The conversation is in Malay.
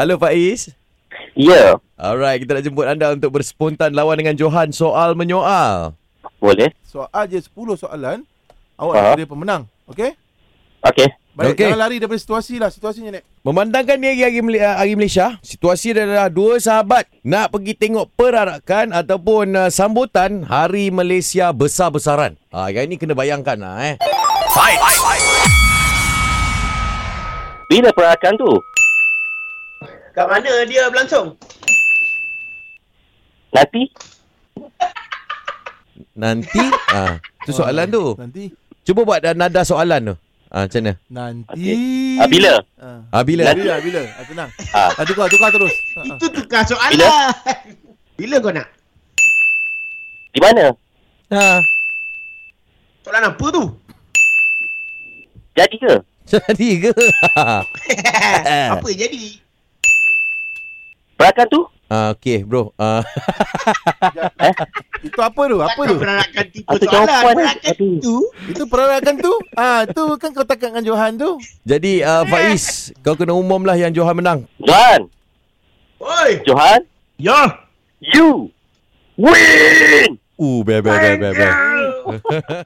Halo Faiz. Ya, Alright, kita nak jemput anda untuk berspontan lawan dengan Johan soal menyoal. boleh. Soal je 10 soalan. Awak Ha. uh jadi pemenang. Okey? Okey. Baik, Okey. jangan lari daripada situasi lah. Situasinya, Nek. Memandangkan ni hari, hari, hari Malaysia, situasi dia adalah dua sahabat nak pergi tengok perarakan ataupun uh, sambutan Hari Malaysia Besar-Besaran. Ah, yang ini kena bayangkan lah eh. Bila perakan tu? Kat mana dia berlangsung? Nanti? Nanti, ah, tu soalan tu. Nanti. Cuba buat nada soalan tu. Ah, macam mana? Nanti. Ah, bila? Ah. Ah, bila? Nanti. Bila, bila. Ah, tenang. Ah. Ah, tukar, tukar terus. Ah, ah. Itu tukar soalan. Bila? Bila kau nak? Di mana? Ha. Soalan apa tu? Jadi ke? Jadi ke? apa yang jadi? Perakan tu? ah, okey, bro. Ah, Itu apa tu? Apa tu? Takkan peranakan tipe Atau soalan. Peranakan Aduh. tu. Itu perarakan tu? Ah, tu kan kau takut dengan Johan tu. jadi uh, Faiz, kau kena umum lah yang Johan menang. Johan! Oi. Johan! Ya. You! Win! Uh, be be be be be.